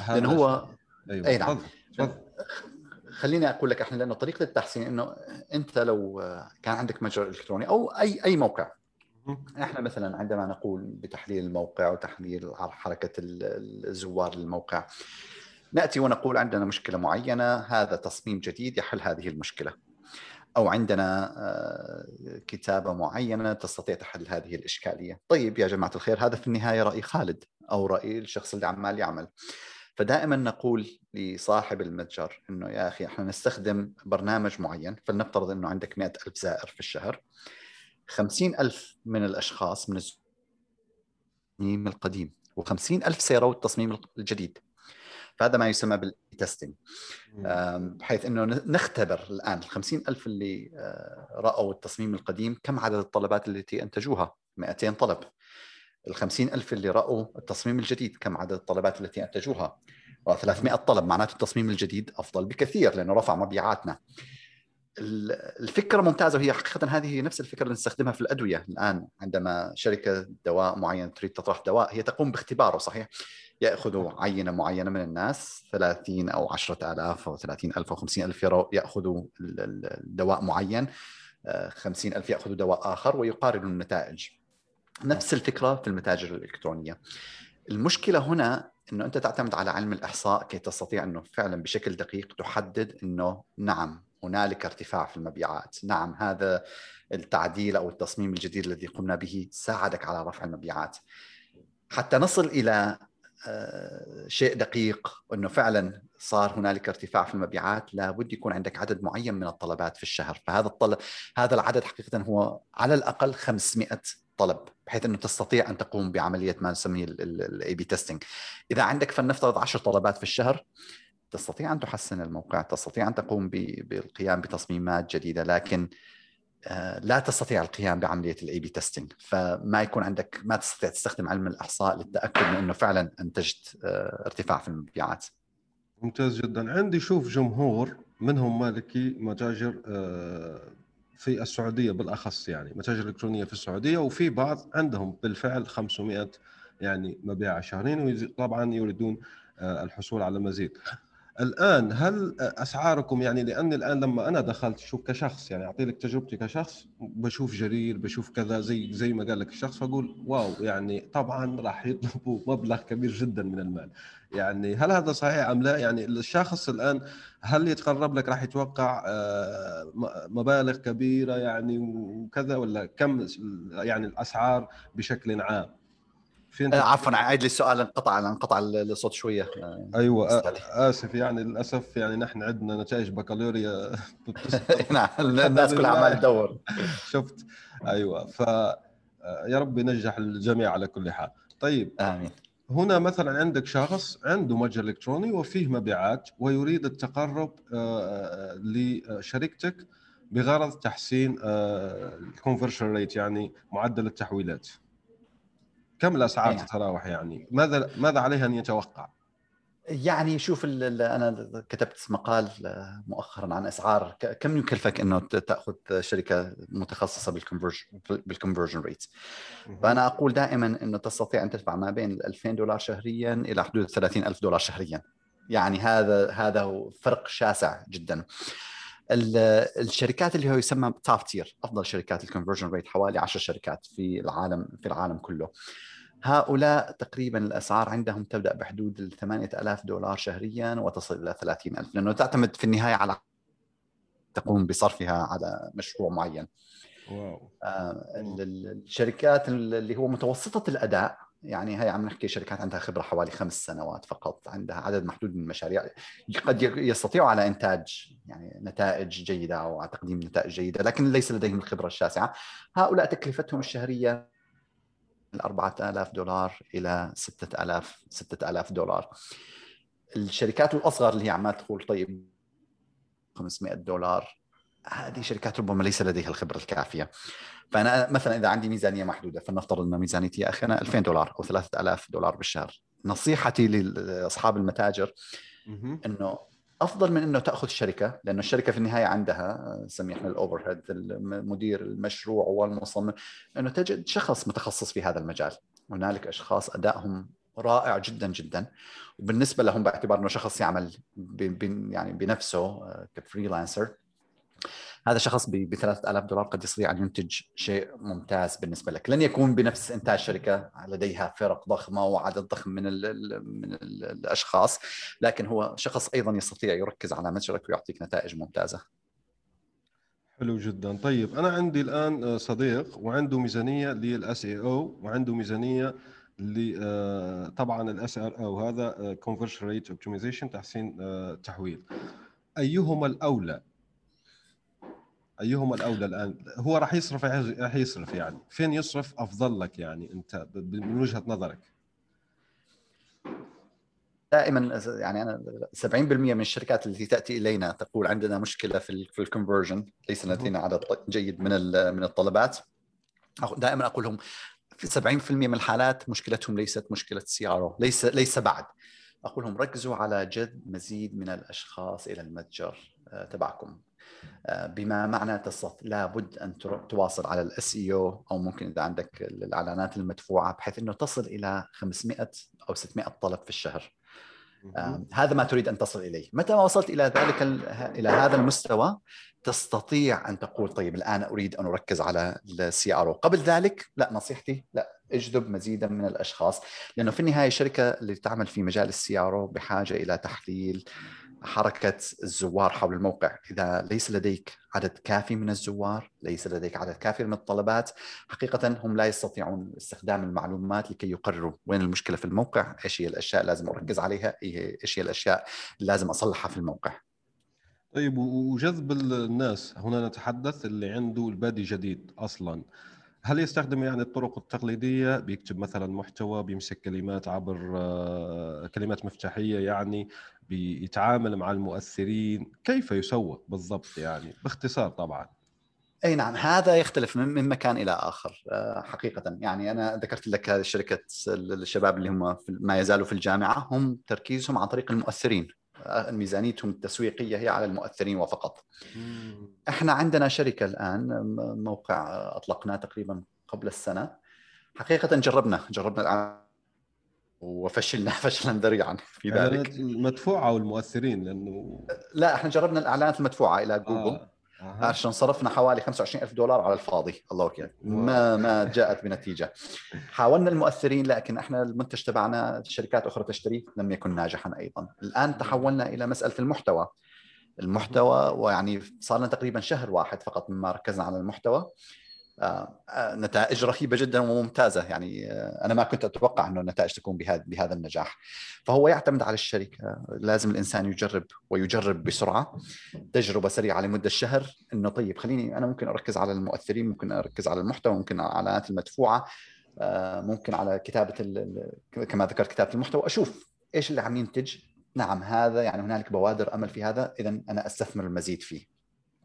لأن هو أيوه أي نعم. خليني أقول لك إحنا لأنه طريقة التحسين إنه أنت لو كان عندك متجر إلكتروني أو أي أي موقع إحنا مثلا عندما نقول بتحليل الموقع وتحليل حركة الزوار للموقع نأتي ونقول عندنا مشكلة معينة هذا تصميم جديد يحل هذه المشكلة. أو عندنا آه، كتابة معينة تستطيع تحل هذه الإشكالية. طيب يا جماعة الخير هذا في النهاية رأي خالد أو رأي الشخص اللي عمال يعمل. فدائما نقول لصاحب المتجر إنه يا أخي إحنا نستخدم برنامج معين فلنفترض إنه عندك مئة ألف زائر في الشهر. خمسين ألف من الأشخاص من التصميم القديم و50 ألف سيروا التصميم الجديد. فهذا ما يسمى بالتستنج بحيث إنه نختبر الآن ال 50 ألف اللي آه، رأوا التصميم القديم كم عدد الطلبات التي أنتجوها؟ 200 طلب. ال 50 ألف اللي رأوا التصميم الجديد كم عدد الطلبات التي أنتجوها؟ 300 طلب معناته التصميم الجديد أفضل بكثير لأنه رفع مبيعاتنا. الفكرة ممتازة وهي حقيقة هذه هي نفس الفكرة اللي نستخدمها في الأدوية الآن. عندما شركة دواء معين تريد تطرح دواء هي تقوم باختباره صحيح؟ ياخذوا عينة معينة من الناس 30 أو 10000 أو 30000 أو 50000 ياخذوا الدواء معين. 50000 آه، ياخذوا دواء آخر ويقارنوا النتائج. نفس الفكرة في المتاجر الإلكترونية. المشكلة هنا إنه أنت تعتمد على علم الإحصاء كي تستطيع إنه فعلا بشكل دقيق تحدد إنه نعم هنالك ارتفاع في المبيعات. نعم هذا التعديل أو التصميم الجديد الذي قمنا به ساعدك على رفع المبيعات. حتى نصل إلى آه، شيء دقيق إنه فعلا صار هنالك ارتفاع في المبيعات. لابد يكون عندك عدد معين من الطلبات في الشهر. فهذا الطلب هذا العدد حقيقه هو على الأقل 500 طلب بحيث إنه تستطيع أن تقوم بعملية ما نسميه ال A/B testing إذا عندك فلنفترض 10 طلبات في الشهر تستطيع أن تحسن الموقع تستطيع أن تقوم بالقيام بتصميمات جديدة لكن آه، لا تستطيع القيام بعملية ال A/B testing فما يكون عندك ما تستطيع تستخدم علم الإحصاء للتأكد من إنه فعلا أنتجت آه، ارتفاع في المبيعات. ممتاز جدا. عندي شوف جمهور منهم مالكي متاجر آه، في السعودية بالأخص يعني متاجر إلكترونية في السعودية وفي بعض عندهم بالفعل 500 يعني مبيع شهرين وطبعا يريدون الحصول على مزيد. الآن هل أسعاركم يعني لاني الآن لما أنا دخلت شوف كشخص يعني اعطي لك تجربتي كشخص بشوف جرير بشوف كذا زي زي ما قال لك الشخص فأقول واو يعني طبعا راح يطلبوا مبلغ كبير جدا من المال. يعني هل هذا صحيح أم لا؟ يعني الشخص الآن هل يتقرب لك راح يتوقع آه، مبالغ كبيرة يعني وكذا ولا كم يعني الأسعار بشكل عام؟ فين آه، عفوا عيد لي السؤال انقطع انقطع الصوت شوية. آه، أيوه استاذي. آ- آسف يعني للأسف يعني نحن عندنا نتائج بكالوريا نعم الناس كلها عمال تدور. شفت. أيوه ف يا رب ينجح الجميع على كل حال. طيب آمين. هنا مثلا عندك شخص عنده متجر إلكتروني وفيه مبيعات ويريد التقرب آه، لشركتك بغرض تحسين ال conversion rate يعني معدل التحويلات. كم الأسعار نعم. تتراوح يعني؟ ماذا ماذا عليه أن يتوقع؟ يعني شوف أنا كتبت مقال آه، مؤخرا عن أسعار. كم يكلفك إنه تأخذ شركة متخصصة بال conversion بال conversion rate فأنا أقول دائما إنه تستطيع أن تدفع ما بين 2000 دولار شهريا إلى حدود 30 ألف دولار شهريا. يعني هذا هذا هو فرق شاسع جدا. ال- الشركات اللي هو يسمى توب تير أفضل شركات الكونفرجن ريت حوالي 10 شركات في العالم في العالم كله. هؤلاء تقريبا الأسعار عندهم تبدأ بحدود ال 8000 دولار شهريا وتصل إلى 30000 لأنه تعتمد في النهاية على تقوم بصرفها على مشروع معين. واو. آه، ال- ال- الشركات اللي هو متوسطة الأداء يعني هي عم نحكي شركات عندها خبرة حوالي خمس سنوات فقط عندها عدد محدود من المشاريع قد يستطيعوا على إنتاج يعني نتائج جيدة أو على تقديم نتائج جيدة لكن ليس لديهم الخبرة الشاسعة. هؤلاء تكلفتهم الشهرية من 4000 دولار إلى 6000 6000 دولار. الشركات الأصغر اللي هي عمال تقول طيب 500 دولار هذه شركات ربما ليس لديها الخبرة الكافية. فأنا مثلا إذا عندي ميزانية محدودة فلنفترض أن ميزانيتي يا أخي أنا 2000 دولار أو 3000 دولار بالشهر. نصيحتي لأصحاب المتاجر. إنه أفضل من إنه تأخذ شركة لأنه الشركة في النهاية عندها نسميه إحنا الاوفر هيد مدير المشروع والمصمم إنه تجد شخص متخصص في هذا المجال. هنالك أشخاص أدائهم رائع جدا جدا. وبالنسبة لهم باعتبار إنه شخص يعمل ب ب يعني بنفسه آه، ك freelancer. هذا شخص ب 3000 دولار قد يستطيع أن ينتج شيء ممتاز بالنسبة لك، لن يكون بنفس إنتاج شركة لديها فرق ضخمة وعدد ضخم من ال ال من ال الأشخاص، لكن هو شخص أيضا يستطيع يركز على متجرك ويعطيك نتائج ممتازة. حلو جدا. طيب أنا عندي الآن آه، صديق وعنده ميزانية لل SEO وعنده ميزانية ل آه، طبعا ال CRO هذا conversion rate optimization تحسين آه، تحويل. أيهما الأولى؟ أيهما الأولى الآن؟ هو راح يصرف راح يصرف يعني. فين يصرف؟ افضل لك يعني أنت من وجهة نظرك. دائما يعني أنا 70% من الشركات التي تأتي إلينا تقول عندنا مشكلة في في ال conversion ليس لدينا عدد جيد من من الطلبات. دائما أقول لهم في 70% من الحالات مشكلتهم ليست مشكلة CRO ليس ليس بعد. أقول لهم ركزوا على جذب مزيد من الأشخاص إلى المتجر آه، تبعكم. بما معنى تستط... لابد أن تواصل على ال SEO ممكن إذا عندك الإعلانات المدفوعة بحيث إنه تصل إلى 500 أو 600 طلب في الشهر. آم، هذا ما تريد أن تصل إليه، متى ما وصلت إلى ذلك ال- إلى هذا المستوى؟ تستطيع أن تقول طيب الآن أريد أن أركز على ال CRO قبل ذلك لا نصيحتي لا اجذب مزيدا من الأشخاص لأنه في النهاية الشركة اللي تعمل في مجال ال CRO بحاجة إلى تحليل حركة الزوار حول الموقع، إذا ليس لديك عدد كافي من الزوار، ليس لديك عدد كافي من الطلبات، حقيقة هم لا يستطيعون استخدام المعلومات لكي يقرروا وين المشكلة في الموقع، إيش هي الأشياء اللي لازم أركز عليها، إيه- إيش هي الأشياء اللي لازم أصلحها في الموقع. طيب وجذب الناس. هنا نتحدث اللي عنده البادي جديد أصلا. هل يستخدم يعني الطرق التقليدية؟ بيكتب مثلا محتوى بيمسك كلمات عبر آه، كلمات مفتاحية يعني بيتعامل مع المؤثرين. كيف يسوق بالضبط يعني؟ باختصار طبعا. أي نعم هذا يختلف من مكان إلى آخر آه، حقيقة. يعني أنا ذكرت لك هذه شركه الشباب اللي هم ما يزالوا في الجامعة هم تركيزهم عن طريق المؤثرين. ميزانيتهم التسويقية هي على المؤثرين وفقط. إحنا عندنا شركة الآن موقع آه، أطلقناه تقريبا قبل السنة. حقيقة جربنا جربنا وفشلنا فشلا ذريعا في ذلك. اعلانات مدفوعه والمؤثرين لأنه لا إحنا جربنا الإعلانات المدفوعة إلى جوجل. آه. أها. عشان صرفنا حوالي 25 ألف دولار على الفاضي. الله أكبر ما ما جاءت بنتيجة. حاولنا المؤثرين لكن إحنا المنتج تبعنا شركات أخرى تشتريه لم يكن ناجحا أيضا. الآن تحولنا إلى مسألة المحتوى. المحتوى ويعني صار لنا تقريبا شهر واحد فقط مما ركزنا على المحتوى. نتائج رهيبة جدا وممتازة. يعني آه، أنا ما كنت أتوقع إنه النتائج تكون بهذا بهذا النجاح. فهو يعتمد على الشركة. لازم الإنسان يجرب ويجرب بسرعة. تجربة سريعة لمدة شهر إنه طيب خليني أنا ممكن أركز على المؤثرين ممكن أركز على المحتوى ممكن على الاعلانات المدفوعة. ممكن على كتابة كما ذكرت كتابة المحتوى. أشوف إيش اللي عم ينتج. نعم هذا يعني هنالك بوادر أمل في هذا. اذا أنا أستثمر المزيد فيه.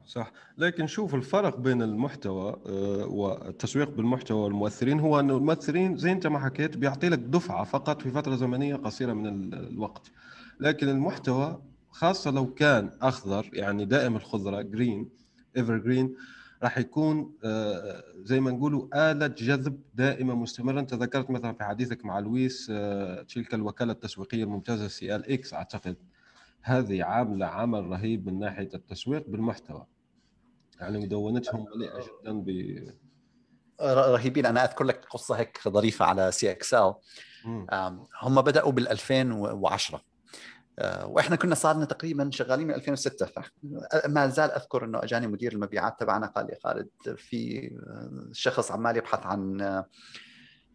صح. لكن شوف الفرق بين المحتوى آه، والتسويق بالمحتوى والمؤثرين. هو انه المؤثرين زي أنت ما حكيت بيعطي لك دفعة فقط في فترة زمنية قصيرة من الوقت. لكن المحتوى خاصة لو كان أخضر يعني دائم الخضرة green evergreen راح يكون آه، زي ما نقولوا آلة جذب دائمة مستمرة. أنت ذكرت مثلا في حديثك مع لويس آه، تلك الوكالة التسويقية الممتازة CLX أعتقد هذه عاملة عمل رهيب من ناحية التسويق بالمحتوى. يعني مدونتهم مليئه جدا ب رهيبين. أنا أذكر لك قصة هيك ظريفة على CXL. هم بدأوا بال 2010 آه، وإحنا كنا صار لنا تقريبا شغالين من 2006 ما زال أذكر إنه أجاني مدير المبيعات تبعنا قال لي خالد في شخص عمال يبحث عن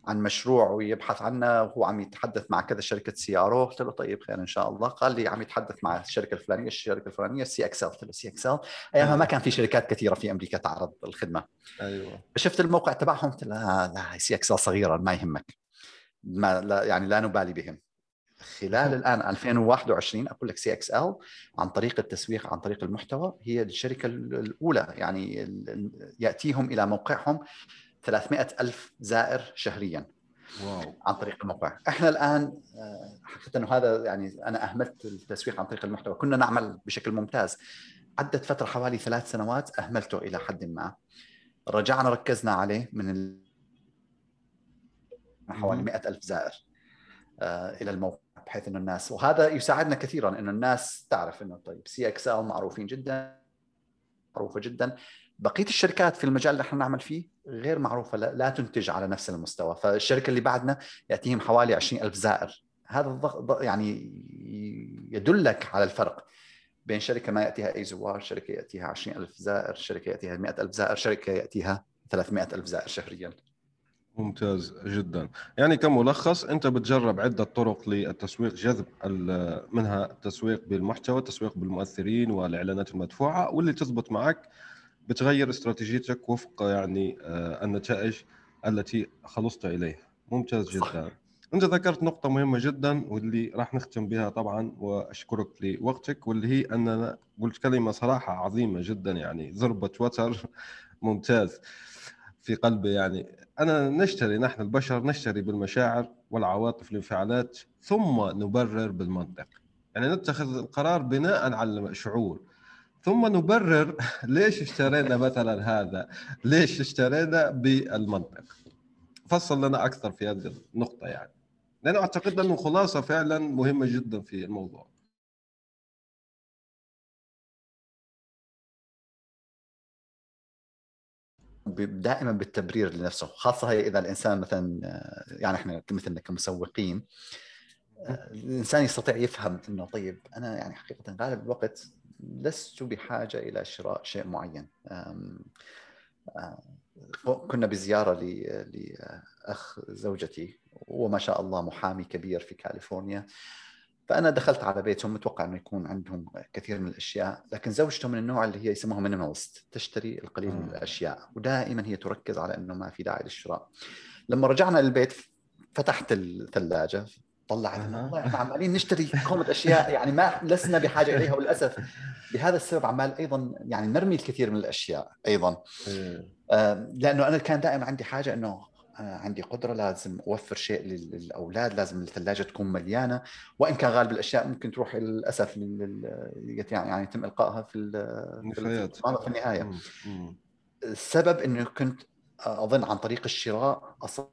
عن مشروع ويبحث عنه وهو عم يتحدث مع كذا شركة CRO قلت له طيب خير إن شاء الله. قال لي عم يتحدث مع الشركة الفلانية الشركة الفلانية CXL قلت له CXL ايامها ما كان في شركات كثيرة في أمريكا تعرض الخدمة. أيوه. شفت الموقع تبعهم قلت له لا لا CXL صغيرة ما يهمك. ما لا يعني لا نبالي بهم. خلال الآن 2021 أقول لك CXL عن طريق التسويق عن طريق المحتوى هي الشركة الأولى يعني يأتيهم إلى موقعهم 300 ألف زائر شهريا wow. عن طريق الموقع. إحنا الآن آه، حقيقة إنه هذا يعني أنا أهملت التسويق عن طريق المحتوى. كنا نعمل بشكل ممتاز. عدت فترة حوالي ثلاث سنوات أهملته إلى حد ما. رجعنا ركزنا عليه من ال... حوالي مئة ألف زائر آه، إلى الموقع بحيث إنه الناس وهذا يساعدنا كثيرا إنه الناس تعرف إنه طيب CXL معروفين جدا معروفة جدا. بقية الشركات في المجال اللي إحنا نعمل فيه غير معروفة لا, لا تنتج على نفس المستوى. فالشركة اللي بعدنا ياتيهم حوالي 20000 زائر. هذا الضغط يعني يدلك على الفرق بين شركة ما يأتيها أي زوار شركة يأتيها 20000 زائر شركة يأتيها 100000 زائر شركة يأتيها 300000 زائر شهريا. ممتاز جدا. يعني كملخص أنت بتجرب عدة طرق للتسويق جذب منها التسويق بالمحتوى التسويق بالمؤثرين والإعلانات المدفوعة واللي تزبط معك بتغير استراتيجيتك وفق يعني آه، النتائج التي خلصت إليها. ممتاز جدا. صح. أنت ذكرت نقطة مهمة جدا واللي راح نختم بها طبعا وأشكرك لوقتك واللي هي اننا قلت كلمة صراحة عظيمة جدا يعني ضربة وتر. ممتاز. في قلبي يعني أنا نشتري نحن البشر نشتري بالمشاعر والعواطف والانفعالات ثم نبرر بالمنطق. يعني نتخذ القرار بناء على الشعور ثم نبرر ليش اشترينا مثلا هذا؟ ليش اشترينا بالمنطق؟ فصل لنا أكثر في هذه النقطة يعني. لأنه أعتقد أنه خلاصة فعلا مهمة جدا في الموضوع. دائما بالتبرير لنفسه خاصة هي إذا الإنسان مثلا يعني إحنا مثلنا كمسوقين الإنسان يستطيع يفهم إنه طيب أنا يعني حقيقه غالب الوقت لست بحاجة إلى شراء شيء معين. كنا بزيارة لأخ زوجتي وما شاء الله محامي كبير في كاليفورنيا. فأنا دخلت على بيتهم متوقع إنه يكون عندهم كثير من الأشياء لكن زوجته من النوع اللي هي يسموها مينيمالست تشتري القليل من الأشياء ودائما هي تركز على إنه ما في داعي للشراء. لما رجعنا للبيت فتحت الثلاجة والله إحنا عمالين نشتري كومة أشياء يعني ما لسنا بحاجة إليها وللأسف بهذا السبب عمال أيضا يعني نرمي الكثير من الأشياء أيضا. إيه. لأنه أنا كان دائما عندي حاجة إنه عندي قدرة لازم أوفر شيء للأولاد لازم الثلاجة تكون مليانة. وإن كان غالب الأشياء ممكن تروح للاسف يعني يتم إلقائها في في النهاية. السبب إنه كنت أظن عن طريق الشراء أصلا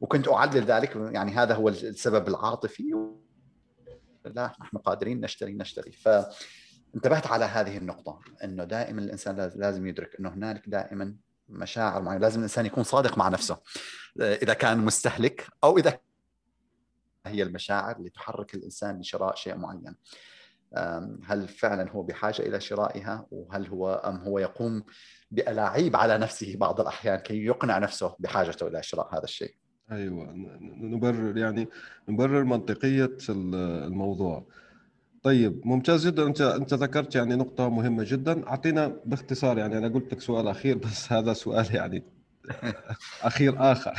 وكنت اعلل ذلك يعني هذا هو السبب العاطفي. لا نحن قادرين نشتري نشتري. فانتبهت على هذه النقطة إنه دائما الإنسان لازم يدرك إنه هنالك دائما مشاعر معينة. لازم الإنسان يكون صادق مع نفسه. إذا كان مستهلك أو إذا هي المشاعر اللي تحرك الإنسان لشراء شيء معين. هل فعلا هو بحاجة إلى شرائها؟ وهل هو أم هو يقوم بألاعيب على نفسه بعض الأحيان كي يقنع نفسه بحاجته إلى شراء هذا الشيء؟ أيوه نبرر يعني نبرر منطقية الموضوع. طيب ممتاز جدا. أنت أنت ذكرت يعني نقطة مهمة جدا. أعطينا باختصار يعني أنا قلت لك سؤال أخير بس هذا سؤال يعني أخير آخر.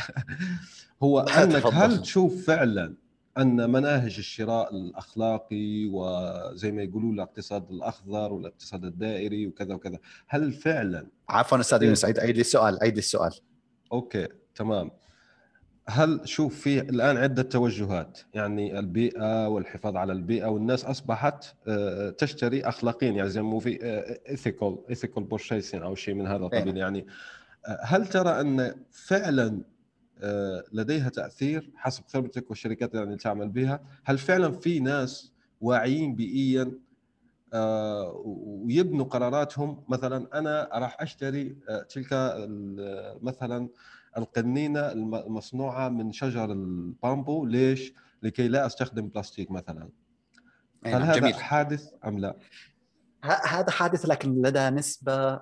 هو أنك هل تشوف فعلا أن مناهج الشراء الأخلاقي وزي ما يقولوا الاقتصاد الأخضر والاقتصاد الدائري وكذا وكذا هل فعلا عفوا أستاذ يونس عيد عيد السؤال عيد السؤال أوكي تمام. هل شوف في الآن عدة توجهات يعني البيئة والحفاظ على البيئة والناس أصبحت آه، تشتري اخلاقيا يعني زي في ethical ethical purchasing أو شيء من هذا القبيل. يعني. آه، هل ترى أن فعلا آه، لديها تأثير حسب خبرتك والشركات اللي تعمل بها؟ هل فعلا في ناس واعيين بيئيا ويبنوا قراراتهم؟ مثلا أنا راح أشتري تلك مثلا القنينة المصنوعة من شجر البامبو. ليش؟ لكي لا أستخدم بلاستيك مثلا. هل نعم، هذا جميل. حادث أم لا؟ هذا حادث لكن لدى نسبة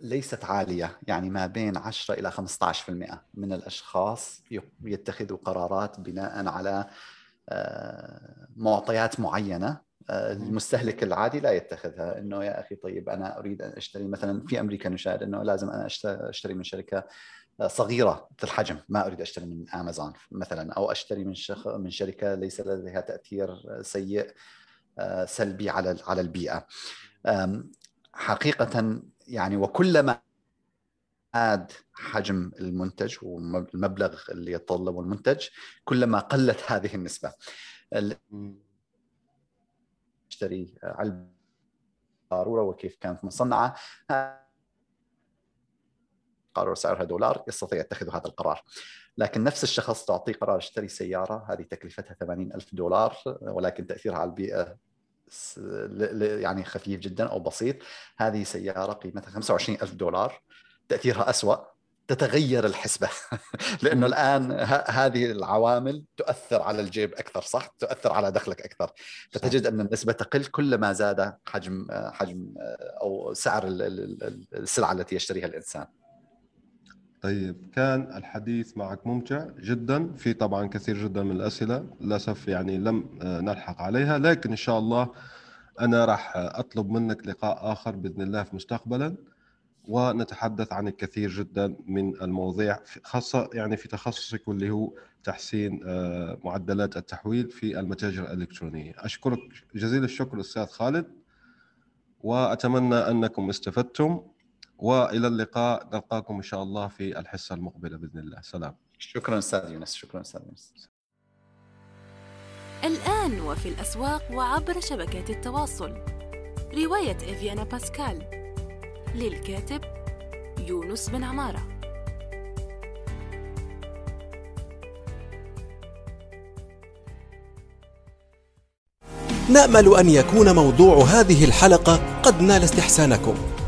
ليست عالية. يعني ما بين 10 إلى 15% من الأشخاص يتخذوا قرارات بناء على آه، معطيات معينة. آه، المستهلك العادي لا يتخذها. إنه يا أخي طيب أنا أريد أن أشتري. مثلا في أمريكا نشاهد إنه لازم أنا أشتري من شركة صغيرة في الحجم ما أريد أشتري من امازون مثلا أو أشتري من شخ من شركة ليس لديها تأثير سيء آه، سلبي على على البيئة. حقيقه يعني وكلما عاد حجم المنتج والمبلغ اللي يتطلبه المنتج كلما قلت هذه النسبة. أشتري علبه قاروره وكيف كانت مصنعة. قرر سعرها دولار يستطيع اتخاذ هذا القرار. لكن نفس الشخص تعطيه قرار اشتري سيارة هذه تكلفتها 80 ألف دولار ولكن تأثيرها على البيئة يعني خفيف جدا أو بسيط. هذه سيارة قيمتها 25 ألف دولار تأثيرها أسوأ. تتغير الحسبة. لأنه الآن هذه العوامل تؤثر على الجيب أكثر صح؟ تؤثر على دخلك أكثر. فتجد أن النسبة تقل كلما زاد حجم حجم أو سعر السلعة التي يشتريها الإنسان. طيب كان الحديث معك ممتع جدا. في طبعا كثير جدا من الأسئلة للأسف يعني لم آه، نلحق عليها. لكن إن شاء الله أنا راح أطلب منك لقاء آخر بإذن الله في مستقبلا ونتحدث عن الكثير جدا من المواضيع خاصة يعني في تخصصك واللي هو تحسين آه، معدلات التحويل في المتاجر الإلكترونية. أشكرك جزيل الشكر أستاذ خالد وأتمنى أنكم استفدتم. وإلى اللقاء. نلقاكم إن شاء الله في الحصة المقبلة بإذن الله. سلام. شكرا أستاذ يونس. شكرا أستاذ يونس. الآن وفي الأسواق وعبر شبكات التواصل. رواية إفيانا باسكال. للكاتب يونس بن عمارة. نأمل أن يكون موضوع هذه الحلقة قد نال استحسانكم.